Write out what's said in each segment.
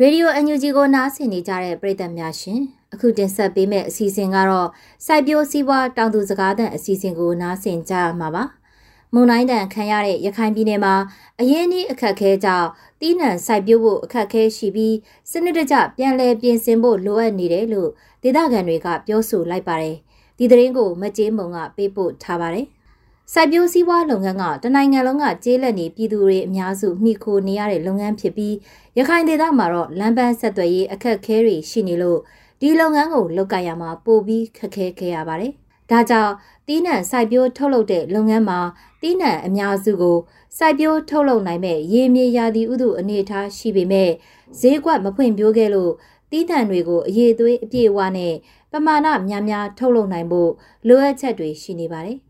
ရေဒီယိုအန်ယူဂျီကိုနားဆင်နေကြတဲ့ပရိသတ်များရှင်အခုတင်ဆက်ပေးမယ့်အစီအစဉ်ကတော့စိုက်ပျိုးစည်းဝါးတောင်သူစကားသံအစီအစဉ်ကိုနားဆင်ကြရမှာပါမုံတိုင်းတန်ခံရတဲ့ရခိုင်ပြည်နယ်မှာအရင်းနှီးအခက်ခဲကြောင့်တီးနှံစိုက်ပျိုးဖို့အခက်ခဲရှိပြီးစနစ်တကျပြန်လည်ပြင်ဆင်ဖို့လိုအပ်နေတယ်လို့ဒေသခံတွေကပြောဆိုလိုက်ပါတယ်ဒီသတင်းကိုမကြေးမုံကပေးပို့ထားပါတယ် စိုက်ပျိုးစည်းဝါးလုပ်ငန်းကတနိုင်ငံလုံးကကျေးလက်နေပြည်သူတွေအများစုမိခိုနေရတဲ့လုပ်ငန်းဖြစ်ပြီးရခိုင်ဒေသမှာတော့လမ်းပန်းဆက်သွယ်ရေးအခက်အခဲတွေရှိနေလို့ဒီလုပ်ငန်းကိုလုပ်ကိုင်ရမှာပိုပြီးခက်ခဲခဲ့ရပါတယ်။ဒါကြောင့်တီးနှံစိုက်ပျိုးထုတ်လုပ်တဲ့လုပ်ငန်းမှာတီးနှံအများစုကိုစိုက်ပျိုးထုတ်လုပ်နိုင်မဲ့ရေမြေရာသီဥတုအနေအထားရှိပေမဲ့ဈေးကွက်မဖွင့်ပြိုးခဲ့လို့တီးနှံတွေကိုအရေးသွေးအပြည့်အဝနဲ့ပမာဏများများထုတ်လုပ်နိုင်ဖို့လိုအပ်ချက်တွေရှိနေပါတယ်။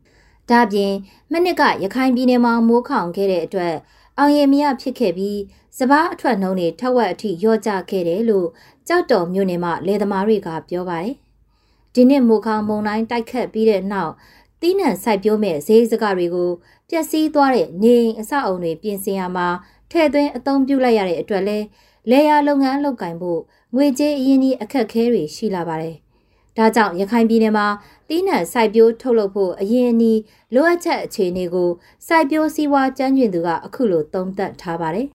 ဒါပြင်မနစ်ကရခိုင်ပြည်နယ်မှာမိုးခေါင်ခဲ့တဲ့အတွက်အောင်ရမရဖြစ်ခဲ့ပြီးစပားအထွက်နှုံးတွေထက်ဝက်အထိရော့ကျခဲ့တယ်လို့ကြောက်တော်မြို့နယ်မှာလယ်သမားတွေကပြောပါတယ်။ဒီနှစ်မိုးခေါင်မုန်တိုင်းတိုက်ခတ်ပြီးတဲ့နောက်တီးနှံစိုက်ပျိုးမဲ့ဈေးစကားတွေကိုပျက်စီးသွားတဲ့နေအိမ်အဆောက်အုံတွေပြင်ဆင်ရမှာထဲ့သွင်းအသုံးပြုလိုက်ရတဲ့အတွက်လဲလေယာလုပ်ငန်းလုပ်ကင်ဖို့ငွေကြေးအရင်းကြီးအခက်ခဲတွေရှိလာပါတယ်။ ဒါကြောင့်ရခိုင်ပြည်နယ်မှာတီးနှံစိုက်ပျိုးထုတ်လုပ်ဖို့အရင်အနည်းလိုအပ်ချက်အခြေအနေကိုစိုက်ပျိုးစည်းဝါးကျန်းကျင်သူကအခုလိုသုံးသပ်ထားပါတယ်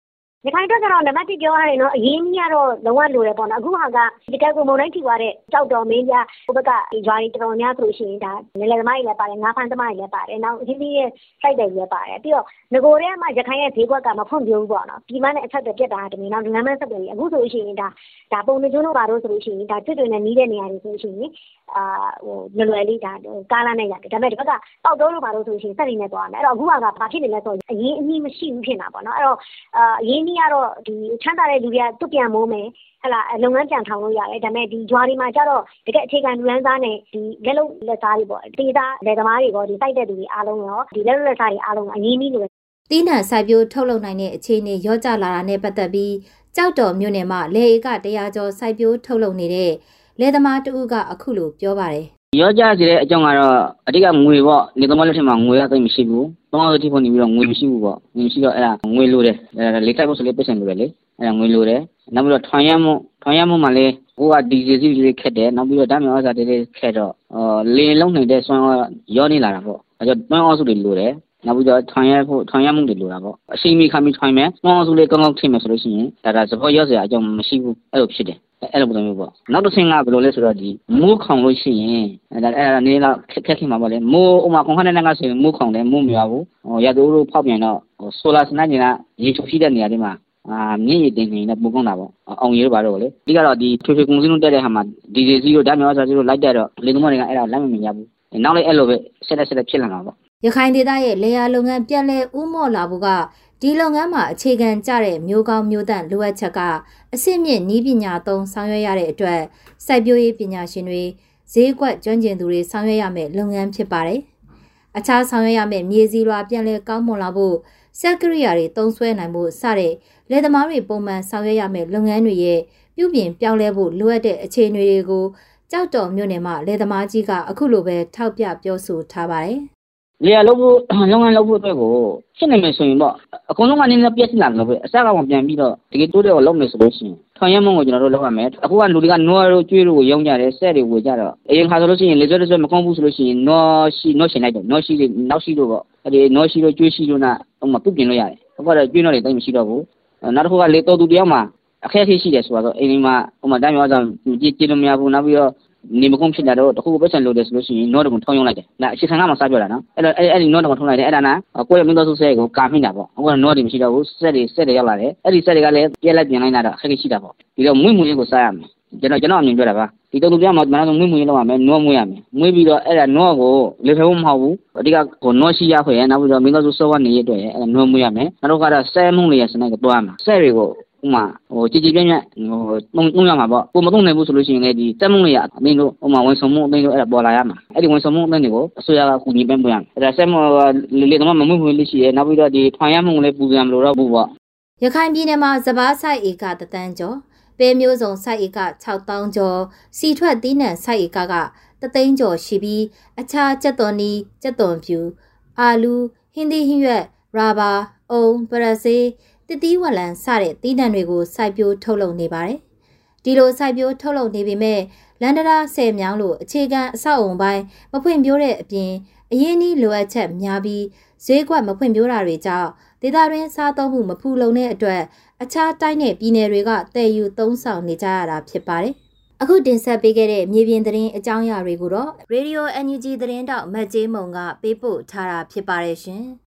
ရခိုင်အတွက်ကတော့ နံပါတ်1ပြောရရင်တော့ အရင်ကြီးကတော့ လုံးဝလိုတယ်ပေါ့နော် အခုဟာက တကယ်ကို မုံတိုင်းထိသွားတဲ့ကြောက်တော် မင်းပြဟိုဘက်က ရွာတွေတော်တော်များဆိုလို့ရှိရင်ဒါလေလေသမားတွေလည်းပါတယ် ငါးဖမ်းသမားတွေလည်းပါတယ် နောက်အချင်းချင်းရဲ့ site တွေလည်းပါတယ် ပြီးတော့ငကိုတဲ့မှာရခိုင်ရဲ့ဈေးကွက်က မဖွံ့ဖြိုးဘူးပေါ့နော်ဒီမနဲ့ အဆက်တွေပြတ်တာတမင်နောက် လမ်းမဆက်တွေအခုဆိုလို့ရှိရင်ဒါဒါပုံနှကျိုးတို့ပါတော့ဆိုလို့ရှိရင်ဒါကျွတ်တွေနဲ့ နီးတဲ့နေရာတွေဆိုလို့ရှိရင်အာဟိုလွယ်လွယ်လေးဒါကားလမ်းနဲ့ရတယ် ဒါပေမဲ့ဒီဘက်က ပေါက်တိုးလို့ပါတော့ဆိုလို့ရှိရင် စက်တွေနဲ့သွားမယ် အဲ့တော့ အခုကဘာဖြစ်နေလဲဆိုတော့ အရင်အကြီးမရှိဘူး ဖြစ်နေတာပေါ့နော် အဲ့တော့အာအရင်ကြီးကတော့ဒီချမ်းသာတဲ့လူတွေကသူ့ပြန်မိုးမယ်ဟလာလုပ်ငန်းပြန်ထောင်လို့ရတယ် ဒါပေမဲ့ဒီဂျွာတွေမှာကျတော့ တကယ်အခြေခံလူရန်သားနဲ့ဒီလက်လုံလက်သားတွေပေါ့တေးသားလက်သမားတွေပေါ့ဒီစိုက်တဲ့သူတွေအားလုံးရောဒီလက်လုံလက်သားတွေအားလုံးအရင်ကြီးလိုတီးနှံစိုက်ပျိုးထုတ်လုပ်နိုင်တဲ့အခြေအနေရောကျလာတာနဲ့ပတ်သက်ပြီးကြောက်တော်မြို့နယ်မှာလေဧကတရားကျော် စိုက်ပျိုးထုတ်လုပ်နေတဲ့ လယ်သမားတဦးက အခုလို ပြောပါတယ် ရောကြစီတဲ့အကြောင်းကတော့အတိကငွေပေါ့နေသမားလက်ထက်မှာငွေကသိမရှိဘူး။တော့အတိဖို့နေပြီးတော့ငွေမရှိဘူးပေါ့။ငွေမရှိတော့အဲ့ဒါငွေလိုတယ်။အဲ့ဒါလေတိုက်ဖို့ဆိုလေပတ်စံလိုတယ်လေ။အဲ့ဒါငွေလိုတယ်။နောက်ပြီးတော့ထွန်ရမှုထွန်ရမှုမှလည်းဟိုကဒီဇယ်စီလေးခက်တယ်။နောက်ပြီးတော့ဓာတ်မြေဩဇာတွေလေးခက်တော့အော်လေလုံးနေတဲ့စွမ်းရောနေလာတာပေါ့။အဲ့တော့တွန်းအောင်စုတွေလိုတယ်။ နောက်ပြီးတော့ထွန်ရဖို့ထွန်ရမှုတွေလိုတာပေါ့။အရှိန်မီခါမီထွန်မယ်။တွန်းအောင်စုလေးကောင်းကောင်းထိမယ်ဆိုလို့ရှိရင်ဒါဒါသဘောရောစရာအကြောင်းမရှိဘူး။အဲ့လိုဖြစ်တယ်။အဲ့လိုပုံစံမျိုးပေါ့နောက်တစ်ဆင့်ကဘယ်လိုလဲဆိုတော့ဒီမိုးခေါင်လို့ရှိရင်အဲ့ဒါအဲ့ဒါနေတော့ခက်ခဲခင်မှာပေါ့လေမိုးဥမာခွန်ခနဲ့ကဆိုရင်မိုးခေါင်တယ်မိုးမရွာဘူးဟိုရတူတို့ဖောက်ပြန်တော့ဟိုဆိုလာစနစ်ကရေချိုရှိတဲ့နေရာတွေမှာအာမြင့်ရည်တင်နေနဲ့ပုံကောင်းတာပေါ့အောင်ရည်တို့ပါတော့လေအဓိကတော့ဒီထွေထွေကုန်စည်နှုန်းတက်တဲ့ဟာမှာဒီဒီစီတို့ဓာတ်မြောက်စာစီတို့လိုက်တက်တော့လေသမားတွေကအဲ့ဒါလက်မမြင်ရဘူးနောက်လည်းအဲ့လိုပဲဆက်လက်ဆက်လက်ဖြစ်လာမှာပေါ့ ရခိုင်ဒေသရဲ့လေယာလုပ်ငန်းပြန်လည်ဥမော့လာဖို့ကဒီလုပ်ငန်းမှာအခြေခံကျတဲ့မျိုးကောင်းမျိုးတန့်လိုအပ်ချက်ကအစစ်မြင့်နီးပညာသုံးဆောင်ရွက်ရတဲ့အတွက်စိုက်ပျိုးရေးပညာရှင်တွေဈေးကွက်ကျွမ်းကျင်သူတွေဆောင်ရွက်ရမယ့်လုပ်ငန်းဖြစ်ပါတယ်။အခြားဆောင်ရွက်ရမယ့်မြေစည်းလွှာပြန်လည်ကောင်းမွန်လာဖို့စက်ကရိယာတွေသုံးစွဲနိုင်ဖို့စတဲ့လယ်သမားတွေပုံမှန်ဆောင်ရွက်ရမယ့်လုပ်ငန်းတွေရဲ့ပြုပြင်ပြောင်းလဲဖို့လိုအပ်တဲ့အခြေအနေတွေကိုကြောက်တော်မြို့နယ်မှာလယ်သမားကြီးကအခုလိုပဲထောက်ပြပြောဆိုထားပါတယ်။ လေယာလုပ်ဖို့လုပ်ငန်းလုပ်ဖို့အတွက်ကိုဖြစ်နိုင်မယ်ဆိုရင်ပေါ့အကုန်လုံးကနည်းနည်းပြည့်စည်လာလို့ပဲအစကမှပြန်ပြီးတော့တကယ်တိုးတဲ့ကိုလုပ်မယ်ဆိုလို့ရှိရင်ထွန်ရမုံကိုကျွန်တော်တို့လုပ်ရမယ်အခုကလူတွေကနွားတို့ကျွေးတို့ကိုရောင်းကြတယ်ဆက်တွေဝေကြတော့အရင်ခါဆိုလို့ရှိရင်လေဆွဲဆွဲမကောင်းဘူးဆိုလို့ရှိရင်နွားရှိနွားရှင်လိုက်တယ်နွားရှိတွေနောက်ရှိတို့ပေါ့အဲဒီနွားရှိတို့ကျွေးရှိတို့နာဟိုမှာပြုတ်ပြင်လို့ရတယ်အခုကတော့ကျွေးနွားတွေတိတ်မရှိတော့ဘူးနောက်တစ်ခုကလေတော်သူတယောက်မှာအခက်အခဲရှိတယ်ဆိုတော့အိမ်မှာဟိုမှာတမ်းပြောဆောင်ကြည့်ကြည့်လို့မရဘူးနောက်ပြီးတော့ နေမကုန်းဖြစ်လာတော့တခုခုပတ်စံလို့တယ်ဆိုလို့ရှိရင်နော့တကုံထောင်းယုံလိုက်တယ်။ဒါအခြေခံကမှစပြောတာနော်။အဲ့တော့အဲ့အဲ့ဒီနော့တကုံထောင်းလိုက်တယ်အဲ့ဒါနာကိုယ့်ရဲ့မင်းသားစုဆက်ကိုကာမိတာပေါ့။အခုကနော့တွေမရှိတော့ဘူးဆက်တွေဆက်တွေရောက်လာတယ်။အဲ့ဒီဆက်တွေကလည်းပြက်လိုက်ပြင်လိုက်တာတော့အခက်ကြီးရှိတာပေါ့။ဒီတော့မွေးမွေးလေးကိုစားရမယ်။ကျွန်တော်ကျွန်တော်အမြင်ပြောတာပါ။ဒီတုံးသူပြမှာကျွန်တော်မွေးမွေးလောက်ရမယ်။နော့မွေးရမယ်။မွေးပြီးတော့အဲ့ဒါနော့ကိုလေဖဲဖို့မဟုတ်ဘူး။အဓိကကိုနော့ရှိရခွေရနောက်ပြီးတော့မင်းသားစုစောဝနေရအတွက်ရအဲ့ဒါနော့မွေးရမယ်။နောက်တော့ကတော့ဆဲမှုလေးရစနေကတွားမှာ။ဆဲတွေကို ဥမာဟိုကြည်ကြည်ပြန့်ပြန့်ဟိုသုံးသုံးရမှာပေါ့ကိုမသုံးနိုင်ဘူးဆိုလို့ရှိရင်လည်းဒီတက်မှုတွေအသိလို့ဥမာဝန်ဆောင်မှုအသိလို့အဲ့ဒါပေါ်လာရမှာအဲ့ဒီဝန်ဆောင်မှုအသိတွေကိုအစိုးရကကူညီပေးပေးရမယ်အဲ့ဒါဆက်မလေလေတော့မမှုမှုလေးရှိရဲနောက်ပြီးတော့ဒီထွန်ရမှုလည်းပူစံမလို့တော့ဘူးပေါ့ရခိုင်ပြည်နယ်မှာစပားဆိုင်ဧကတသန်းကျော်ပဲမျိုးစုံစိုက်ဧက6000ကျော်စီထွက်သီးနှံစိုက်ဧကကတသိန်းကျော်ရှိပြီးအခြားကြက်သွန်နီကြက်သွန်ဖြူအာလူဟင်းသီးဟင်းရွက်ရာဘာအုံပရစေး တတိဝလံစတဲ့သီးနှံတွေကိုစိုက်ပျိုးထုတ်လုပ်နေပါတယ်။ဒီလိုစိုက်ပျိုးထုတ်လုပ်နေပေမဲ့လန်ဒရာဆယ်မြောင်းလို့အခြေခံအဆောက်အုံပိုင်းမဖွင့်ပြိုးတဲ့အပြင်အရင်းနှီးလိုအပ်ချက်များပြီးဈေးကွက်မဖွင့်ပြိုးတာတွေကြောင့်ဒေသတွင်းစားသုံးမှုမဖူလုံတဲ့အတွက်အခြားတိုင်းနဲ့ပြည်နယ်တွေကတည်ယူသုံးဆောင်နေကြရတာဖြစ်ပါတယ်။အခုတင်ဆက်ပေးခဲ့တဲ့မြေပြင်သတင်းအကြောင်းအရာတွေကိုတော့ Radio NUG သတင်းတောက်မတ်ကျေးမုံကပေးပို့ထားတာဖြစ်ပါတယ်ရှင်။